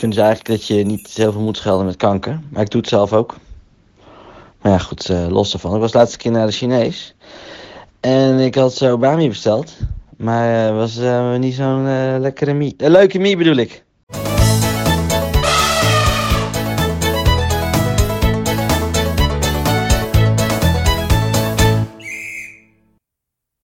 vind dus eigenlijk dat je niet heel veel moet schelden met kanker. Maar ik doe het zelf ook. Maar ja, goed, eh, los daarvan. Ik was de laatste keer naar de Chinees. En ik had zo bami besteld. Maar het was eh, niet zo'n eh, lekkere mie. Een leuke mie bedoel ik.